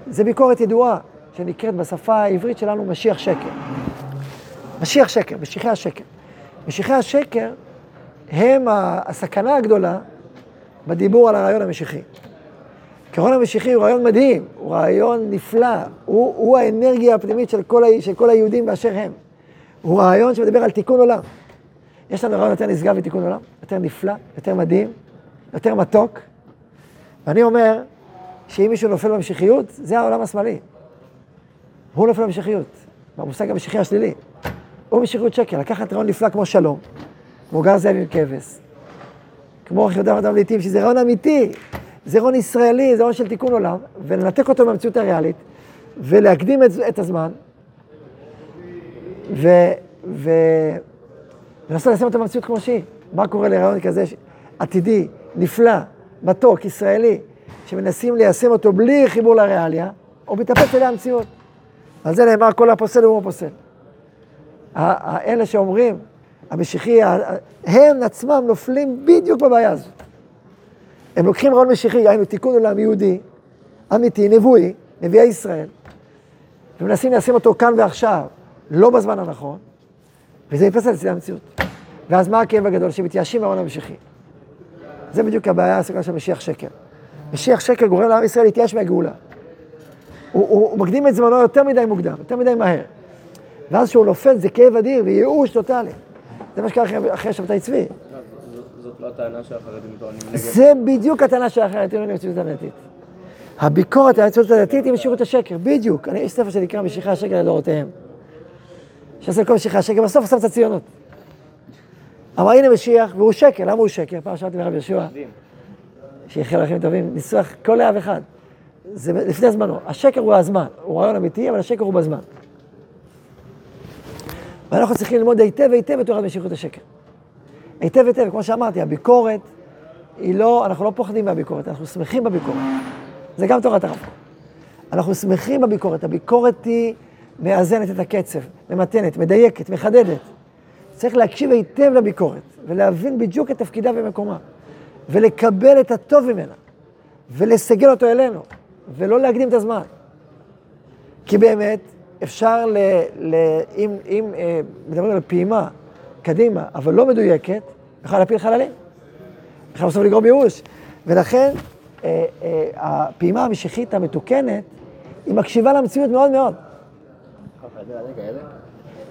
זה ביקורת ידועה, שנקראת בשפה העברית שלנו משיח שקר. משיח שקר, משיחי השקר. משיחי השקר הם הסכנה הגדולה בדיבור על הרעיון המשיחי. הרעיון המשיחי הוא רעיון מדהים, הוא רעיון נפלא, הוא, הוא האנרגיה הפנימית של כל, ה, של כל היהודים באשר הם. הוא רעיון שמדבר על תיקון עולם. יש לנו רעיון יותר נשגב מתיקון עולם, יותר נפלא, יותר מדהים, יותר מתוק. ואני אומר שאם מישהו נופל במשיחיות, זה העולם השמאלי. הוא נופל במשיחיות, במושג המשיחי השלילי. הוא משיחיות שקר, לקחת רעיון נפלא כמו שלום, כמו גר זאב עם כבש, כמו חיודם אדם לעיתים, שזה רעיון אמיתי, זה רעיון ישראלי, זה רעיון של תיקון עולם, ולנתק אותו מהמציאות הריאלית, ולהקדים את, את הזמן, ו... ו... ולנסות לשים אותו במציאות כמו שהיא. מה קורה לרעיון כזה עתידי, נפלא, מתוק, ישראלי, שמנסים ליישם אותו בלי חיבור לריאליה, הוא מתאפס אלי המציאות. על זה נאמר כל הפוסל הוא פוסל. האלה שאומרים, המשיחי, הם עצמם נופלים בדיוק בבעיה הזאת. הם לוקחים רעיון משיחי, היינו תיקון עולם יהודי, אמיתי, נבואי, נביאי ישראל, ומנסים לשים אותו כאן ועכשיו, לא בזמן הנכון, וזה על אצלי המציאות. ואז מה הכאב הגדול? שמתייאשים מהעולם המשיחי. זה בדיוק הבעיה הסגולה של משיח שקר. משיח שקר גורם לעם ישראל להתייאש מהגאולה. הוא, הוא, הוא מקדים את זמנו יותר מדי מוקדם, יותר מדי מהר. ואז כשהוא נופל זה כאב אדיר וייאוש טוטאלי. זה מה שקרה אחרי, אחרי שבתאי צבי. זאת לא הטענה שהחרדים טוענים נגד. זה בדיוק הטענה של החרדים טוענים נגד הציונות הדתית. הביקורת על הציונות הדתית היא משירות השקר, בדיוק. אני, יש ספר שנקרא משיחי השקר לדורותיהם. שעושה כל משיחי השקר, בסוף עושה את הציונות. אמר הנה משיח, והוא שקר, למה הוא שקר? פעם שאלתי מרב יהושע, שיחיה לכם טובים, ניסוח כל לאב אחד. זה לפני זמנו. השקר הוא הזמן, הוא רעיון אמיתי, אבל השקר הוא בזמן. ואנחנו צריכים ללמוד היטב היטב את תורת משיכות השקר. היטב היטב, כמו שאמרתי, הביקורת היא לא, אנחנו לא פוחדים מהביקורת, אנחנו שמחים בביקורת. זה גם תורת הרב. אנחנו שמחים בביקורת, הביקורת היא מאזנת את הקצב, ממתנת, מדייקת, מחדדת. צריך להקשיב היטב לביקורת, ולהבין בדיוק את תפקידה ומקומה, ולקבל את הטוב ממנה, ולסגל אותו אלינו, ולא להקדים את הזמן. כי באמת, אפשר, ל, ל, אם, אם אה, מדברים על פעימה קדימה, אבל לא מדויקת, יכול להפיל חללים. יכול בסוף לגרום ייאוש. ולכן, אה, אה, הפעימה המשיחית המתוקנת, היא מקשיבה למציאות מאוד מאוד.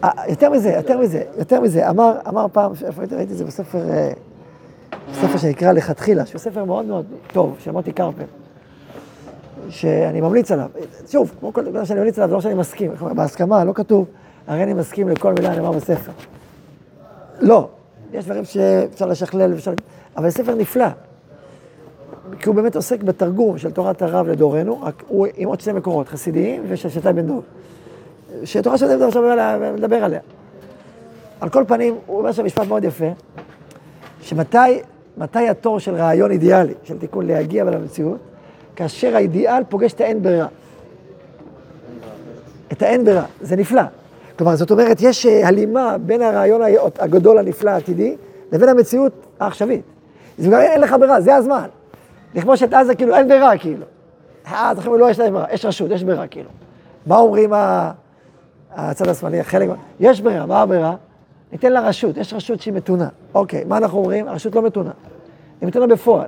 אה, יותר מזה, יותר מזה, יותר מזה. אמר, אמר פעם, איפה ראיתי את זה בספר, אה, בספר שנקרא לכתחילה, שהוא ספר מאוד מאוד טוב, של מוטי קרפל. שאני ממליץ עליו. שוב, כמו כל דבר שאני ממליץ עליו, זה לא שאני מסכים. בהסכמה, לא כתוב, הרי אני מסכים לכל מילה הנאמר בספר. לא. יש דברים שאפשר לשכלל, ואפשר... אבל ספר נפלא. כי הוא באמת עוסק בתרגום של תורת הרב לדורנו, רק הוא עם עוד שני מקורות, חסידיים ושל שתי בן דב. שתורה של בן דב מדבר עליה. על כל פנים, הוא אומר שם משפט מאוד יפה, שמתי התור של רעיון אידיאלי, של תיקון להגיע למציאות, כאשר האידיאל פוגש את האין ברירה. את האין ברירה, זה נפלא. כלומר, זאת אומרת, יש אה, הלימה בין הרעיון הגדול הנפלא העתידי, לבין המציאות העכשווית. זה גם אין לך ברירה, זה הזמן. לכבוש את עזה, כאילו, אין ברירה, כאילו. אז לכם לא יש להם ברירה, יש רשות, יש ברירה, כאילו. מה אומרים הצד השמאלי, חלק, יש ברירה, מה הברירה? ניתן לה רשות, יש רשות שהיא מתונה. אוקיי, מה אנחנו אומרים? הרשות לא מתונה. היא מתונה בפועל.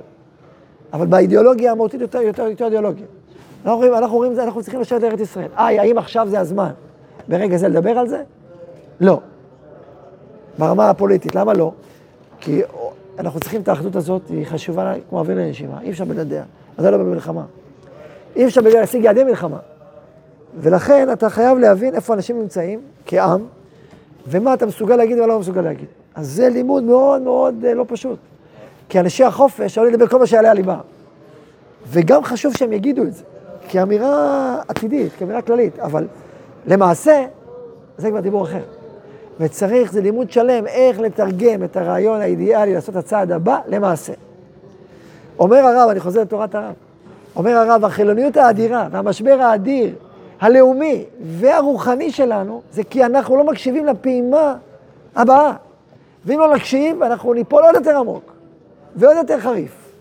אבל באידיאולוגיה המהותית יותר, יותר, יותר אידיאולוגיה. אנחנו אומרים, אנחנו אומרים, אנחנו צריכים לשבת לארץ ישראל. איי, האם עכשיו זה הזמן ברגע זה לדבר על זה? לא. ברמה הפוליטית, למה לא? כי אנחנו צריכים את האחדות הזאת, היא חשובה כמו אוויר לנשימה, אי אפשר בלעדיה, אז זה לא במלחמה. אי אפשר בלעדיה להשיג יעדי מלחמה. ולכן אתה חייב להבין איפה אנשים נמצאים כעם, ומה אתה מסוגל להגיד ומה לא מסוגל להגיד. אז זה לימוד מאוד מאוד אה, לא פשוט. כי אנשי החופש עלו לדבר כל מה שעלה על ליבם. וגם חשוב שהם יגידו את זה, כאמירה עתידית, כאמירה כללית, אבל למעשה, זה כבר דיבור אחר. וצריך, זה לימוד שלם, איך לתרגם את הרעיון האידיאלי לעשות הצעד הבא למעשה. אומר הרב, אני חוזר לתורת הרב, אומר הרב, החילוניות האדירה והמשבר האדיר, הלאומי והרוחני שלנו, זה כי אנחנו לא מקשיבים לפעימה הבאה. ואם לא נקשיב, אנחנו ניפול עוד יותר עמוק. ועוד יותר חריף.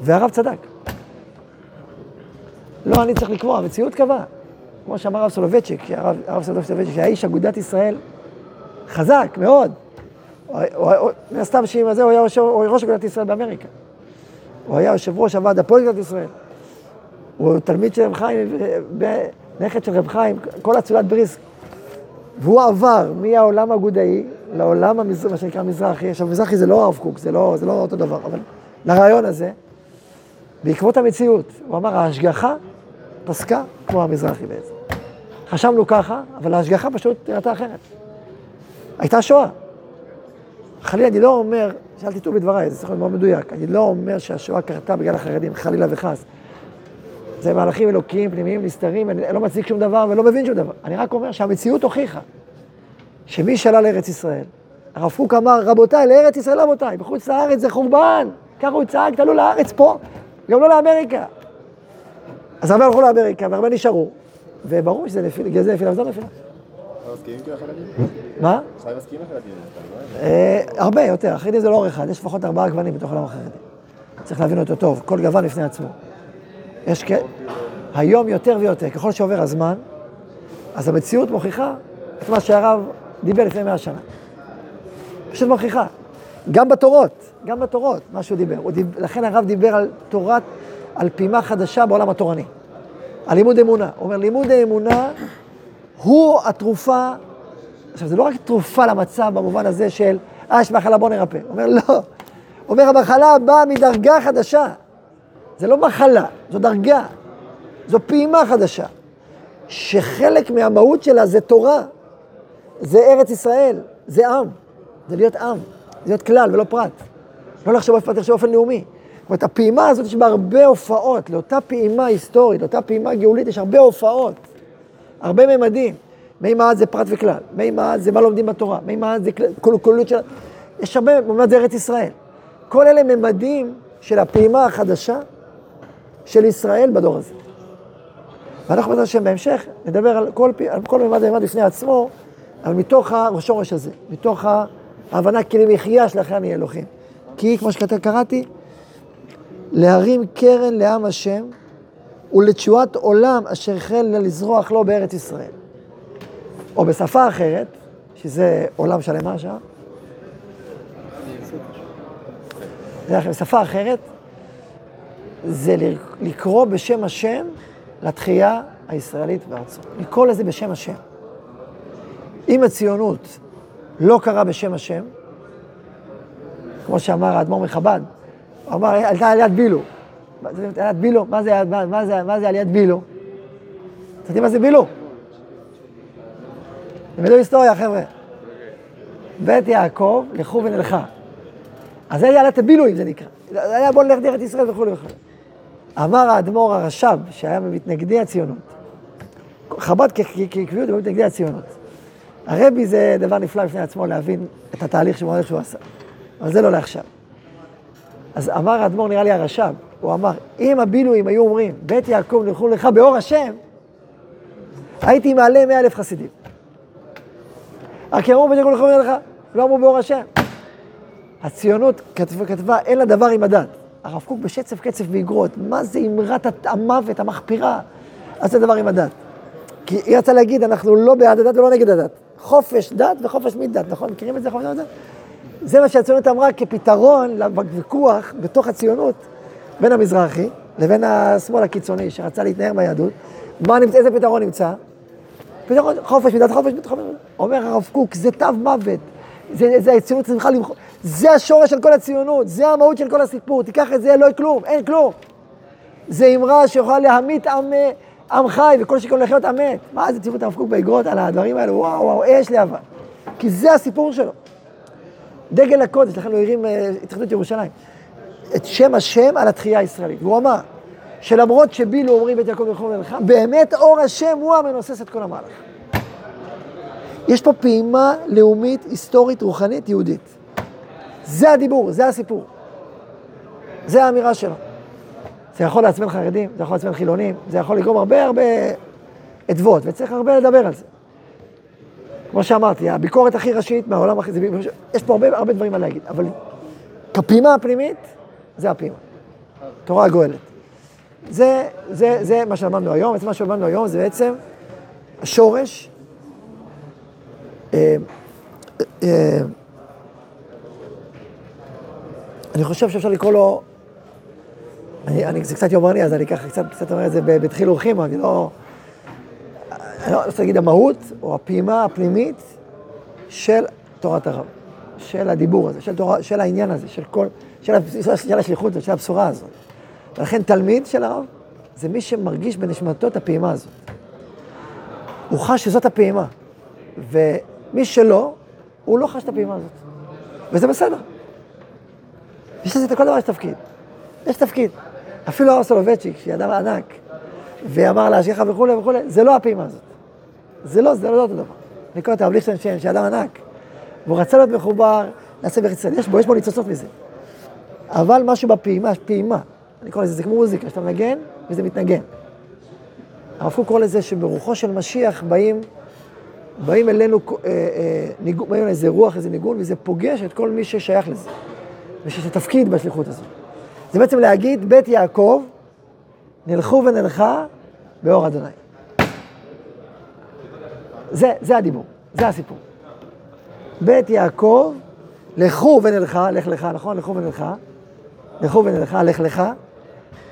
והרב צדק. לא אני צריך לקבוע, המציאות קבעה. כמו שאמר הרב סולובייצ'יק, הרב, סולובייצ'יק, שהיה איש אגודת ישראל חזק מאוד. מן הסתם שעם הזה הוא היה ראש אגודת ישראל באמריקה. הוא היה יושב ראש הוועד הפועל אגודת ישראל. הוא תלמיד של רב חיים, נכד של רב חיים, כל אצולת בריסק. והוא עבר מהעולם האגודאי לעולם המזרחי, מה שנקרא מזרחי. עכשיו, מזרחי זה לא הרב קוק, זה לא, זה לא אותו דבר, אבל לרעיון הזה, בעקבות המציאות, הוא אמר, ההשגחה פסקה כמו המזרחי בעצם. חשבנו ככה, אבל ההשגחה פשוט נראתה אחרת. הייתה שואה. חלילה, אני לא אומר, שאל תטעו בדבריי, זה צריך להיות מאוד מדויק, אני לא אומר שהשואה קרתה בגלל החרדים, חלילה וחס. זה מהלכים אלוקיים, פנימיים, נסתרים, אני לא מצדיק שום דבר ולא מבין שום דבר. אני רק אומר שהמציאות הוכיחה שמי שעלה לארץ ישראל, הרב קוק אמר, רבותיי, לארץ ישראל רבותיי, בחוץ לארץ זה חורבן, ככה הוא צעק, תעלו לארץ פה, גם לא לאמריקה. אז הרבה הלכו לאמריקה והרבה נשארו, וברור שזה נפילה, בגלל זה נפילה, וזה לא נפילה. מה? החרדים? אה, הרבה יותר, החרדים זה לא אור אחד, יש לפחות ארבעה גוונים בתוך העולם החרדי. צריך להבין אותו טוב, כל גוון בפני עצמו. יש כ... היום יותר ויותר, ככל שעובר הזמן, אז המציאות מוכיחה את מה שהרב דיבר לפני מאה שנה. פשוט מוכיחה. גם בתורות, גם בתורות, מה שהוא דיבר. דיב... לכן הרב דיבר על תורת, על פעימה חדשה בעולם התורני. על לימוד אמונה. הוא אומר, לימוד האמונה הוא התרופה, עכשיו זה לא רק תרופה למצב במובן הזה של, אה, יש מחלה, בוא נרפא. הוא אומר, לא. הוא אומר, המחלה באה מדרגה חדשה. זה לא מחלה, זו דרגה. זו פעימה חדשה. שחלק מהמהות שלה זה תורה, זה ארץ ישראל, זה עם, זה להיות עם, זה להיות כלל ולא פרט. לא לחשוב איפה תחשוב באופן לאומי. זאת אומרת, הפעימה הזאת יש בה הרבה הופעות, לאותה פעימה היסטורית, לאותה פעימה גאולית, יש הרבה הופעות, הרבה ממדים. מימד זה פרט וכלל, מימד זה מה לומדים בתורה, מימד זה כל כללות של... יש הרבה, מימד זה ארץ ישראל. כל אלה ממדים של הפעימה החדשה של ישראל בדור הזה. ואנחנו בעזרת השם בהמשך נדבר על כל, על כל מימד ומימד בפני עצמו, אבל מתוך השורש הזה, מתוך ההבנה כי למחיה שלכם אני אלוהים. כי כמו שקראתי, להרים קרן לעם השם ולתשועת עולם אשר החל לזרוח לו בארץ ישראל. או בשפה אחרת, שזה עולם שלם מה השעה? בשפה אחרת, זה לקרוא בשם השם לתחייה הישראלית בארצו. לקרוא לזה בשם השם. אם הציונות לא קרה בשם השם, כמו שאמר האדמו"ר מחב"ד, הוא אמר, עלתה על יד בילו. על יד בילו, מה זה, מה, זה, מה זה על יד בילו? אתם יודעים מה זה בילו? תלמדו היסטוריה, חבר'ה. בית יעקב, לכו ונלכה. אז זה היה עלת הבילויים, זה נקרא. זה היה בוא נלך דרך ישראל וכולי וכולי. אמר האדמו"ר הרש"ב, שהיה ממתנגדי הציונות, חב"ד כעקביות הוא ממתנגדי הציונות. הרבי זה דבר נפלא בפני עצמו להבין את התהליך שהוא שהוא עשה, אבל זה לא לעכשיו. אז אמר האדמו"ר, נראה לי הרש"ב, הוא אמר, אם הבילויים היו אומרים, בית יעקב נלכו לך באור השם, הייתי מעלה מאה אלף חסידים. רק אמרו בית יעקב נלכו לך, לא אמרו באור השם. הציונות כתבה, כתבה, אין לה דבר עם הדת. הרב קוק בשצף קצף ואגרות, מה זה אמרת המוות, המחפירה? אז זה דבר עם הדת. כי היא רצה להגיד, אנחנו לא בעד הדת ולא נגד הדת. חופש דת וחופש מדת, נכון? מכירים את זה, חופש דת? זה מה שהציונות אמרה כפתרון לוויכוח בתוך הציונות בין המזרחי לבין השמאל הקיצוני שרצה להתנער מהיהדות. מה נמצא, איזה פתרון נמצא? פתרון חופש מדת, חופש מדת, חופש מדת. אומר הרב קוק, זה תו מוות. זה, זה הציונות צריכה למחוק. זה השורש של כל הציונות, זה המהות של כל הסיפור. תיקח את זה, לא יהיה כלום, אין כלום. זה אמרה שיכולה להמית עם, עם חי וכל שכל לחיות עם מת. מה זה ציוות הרב קוק באגרות על הדברים האלו? וואו, וואו, אש להבה. כי זה הסיפור שלו. דגל הקודש, לכן הוא הרים התאחדות ירושלים. את שם השם על התחייה הישראלית. והוא אמר שלמרות שבילו אומרים בית יעקב ורחוב מלכה, באמת אור השם הוא המנוסס את כל המהלך. יש פה פעימה לאומית, היסטורית, רוחנית, יהודית. זה הדיבור, זה הסיפור. זה האמירה שלו. זה יכול לעצבן חרדים, זה יכול לעצבן חילונים, זה יכול לגרום הרבה הרבה אדוות, וצריך הרבה לדבר על זה. כמו שאמרתי, הביקורת הכי ראשית מהעולם הכי... יש פה הרבה, הרבה דברים מה להגיד, אבל כפעימה הפנימית, זה הפעימה. תורה הגואלת. זה, זה, זה מה שלמדנו היום, בעצם מה שלמדנו היום זה בעצם השורש. אה, אה, אני חושב שאפשר לקרוא לו אני, אני, זה קצת יומרני, אז אני ככה קצת, קצת אומר את זה ב- בדחיל ורחימו, אני לא... אני לא רוצה להגיד המהות, או הפעימה הפנימית של תורת הרב, של הדיבור הזה, של, תורה, של העניין הזה, של כל, של, של, של השליחות הזאת, של הבשורה הזאת. ולכן תלמיד של הרב, זה מי שמרגיש בנשמתו את הפעימה הזאת. הוא חש שזאת הפעימה, ומי שלא, הוא לא חש את הפעימה הזאת. וזה בסדר. יש לזה, לכל דבר יש תפקיד. יש תפקיד. אפילו הרב סולובייצ'יק, שהיא אדם ענק, ואמר להשגיחה וכולי וכולי, זה לא הפעימה הזאת. זה לא, זה לא אותו דבר. אני קורא את הרב ליכטנשטיין, שאדם ענק, והוא רצה להיות מחובר לסבר ישראל. יש בו, יש בו ניצוצות מזה. אבל משהו בפעימה, פעימה. אני קורא לזה, זה כמו מוזיקה, שאתה מנגן וזה מתנגן. הרב קורא לזה שברוחו של משיח באים, באים אלינו, אה, אה, ניגון, איזה רוח, איזה ניגון, וזה פוגש את כל מי ששייך לזה. ושיש לו תפקיד בשליחות הזאת. זה בעצם להגיד, בית יעקב, נלכו ונלכה באור אדוני. זה, זה הדיבור, זה הסיפור. בית יעקב, לכו ונלכה, לך לך, נכון? לכו ונלכה, לכו ונלכה, לך לך,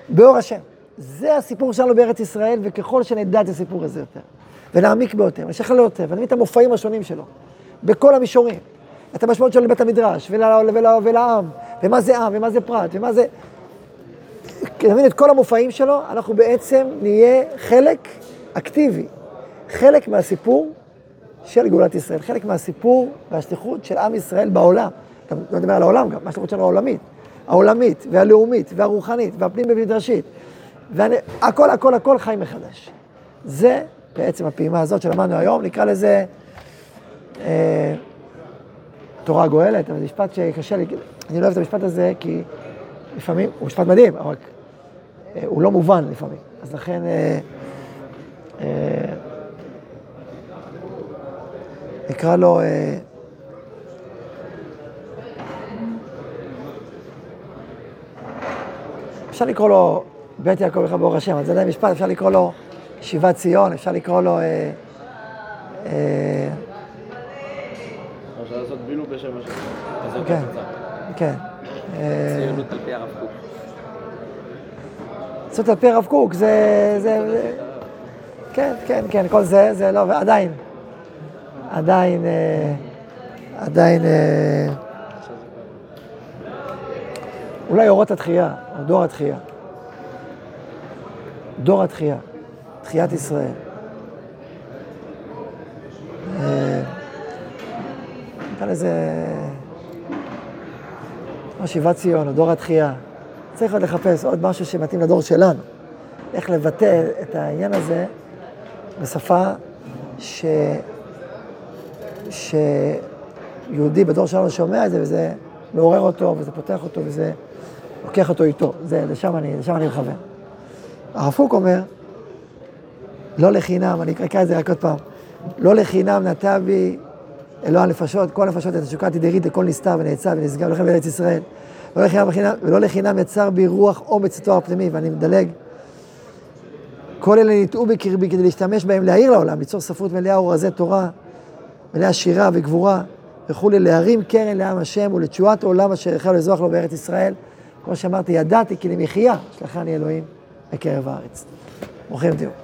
באור השם. זה הסיפור שלנו בארץ ישראל, וככל שנדע את הסיפור הזה יותר, ונעמיק בו יותר, ונשכלל יותר, ונבין את המופעים השונים שלו, בכל המישורים, את המשמעות שלו לבית המדרש, ול, ול, ולעם, ומה זה עם, ומה זה פרט, ומה זה... נבין את כל המופעים שלו, אנחנו בעצם נהיה חלק אקטיבי, חלק מהסיפור של גאולת ישראל, חלק מהסיפור והשליחות של עם ישראל בעולם. גם לא נדבר על העולם גם, מה השליחות שלנו העולמית. העולמית והלאומית והרוחנית והפנים במדרשית. והכל, הכל, הכל חי מחדש. זה בעצם הפעימה הזאת שלמדנו היום, נקרא לזה אה, תורה גואלת, אבל זה משפט שקשה לי, אני לא אוהב את המשפט הזה כי לפעמים, הוא משפט מדהים, אבל הוא לא מובן לפעמים. אז לכן... אה, אה, נקרא לו... אה, אפשר לקרוא לו בית יעקב לך באור השם, אז זה עדיין משפט, אפשר לקרוא לו שיבת ציון, אפשר לקרוא לו... אה, אה, אפשר לעשות בילו בשם השם. כן. כן. אה, ציונות על פי הרב קוק. לעשות על פי הרב קוק, זה... זה, כן, כן, כן, כל זה, זה לא, ועדיין, עדיין, אה, עדיין, אה, אולי אורות התחייה, או דור התחייה. דור התחייה, תחיית ישראל. אה, נקרא לזה, כמו שיבת ציון, או דור התחייה. צריך עוד לחפש עוד משהו שמתאים לדור שלנו. איך לבטא את העניין הזה בשפה ש... שיהודי בדור שלנו שומע את זה, וזה מעורר אותו, וזה פותח אותו, וזה לוקח אותו איתו. זה, לשם אני, לשם אני מכוון. הרב קוק אומר, לא לחינם, אני אקרא את זה רק עוד פעם, לא לחינם נטע בי אלוה הנפשות, כל הנפשות את התשוקה תדרית לכל נסתר ונעצר ונשגב לכם בארץ ישראל. ולא לחינם, ולא לחינם יצר בי רוח אומץ תואר פנימי, ואני מדלג. כל אלה ניטעו בקרבי כדי להשתמש בהם להעיר לעולם, ליצור ספרות מלאה ורזי תורה, מלאה שירה וגבורה וכולי, להרים קרן לעם השם ולתשועת עולם אשר החל לזוח לו בארץ ישראל. כמו שאמרתי, ידעתי כי למחיה שלחני אלוהים בקרב הארץ. ברוכים תהיו.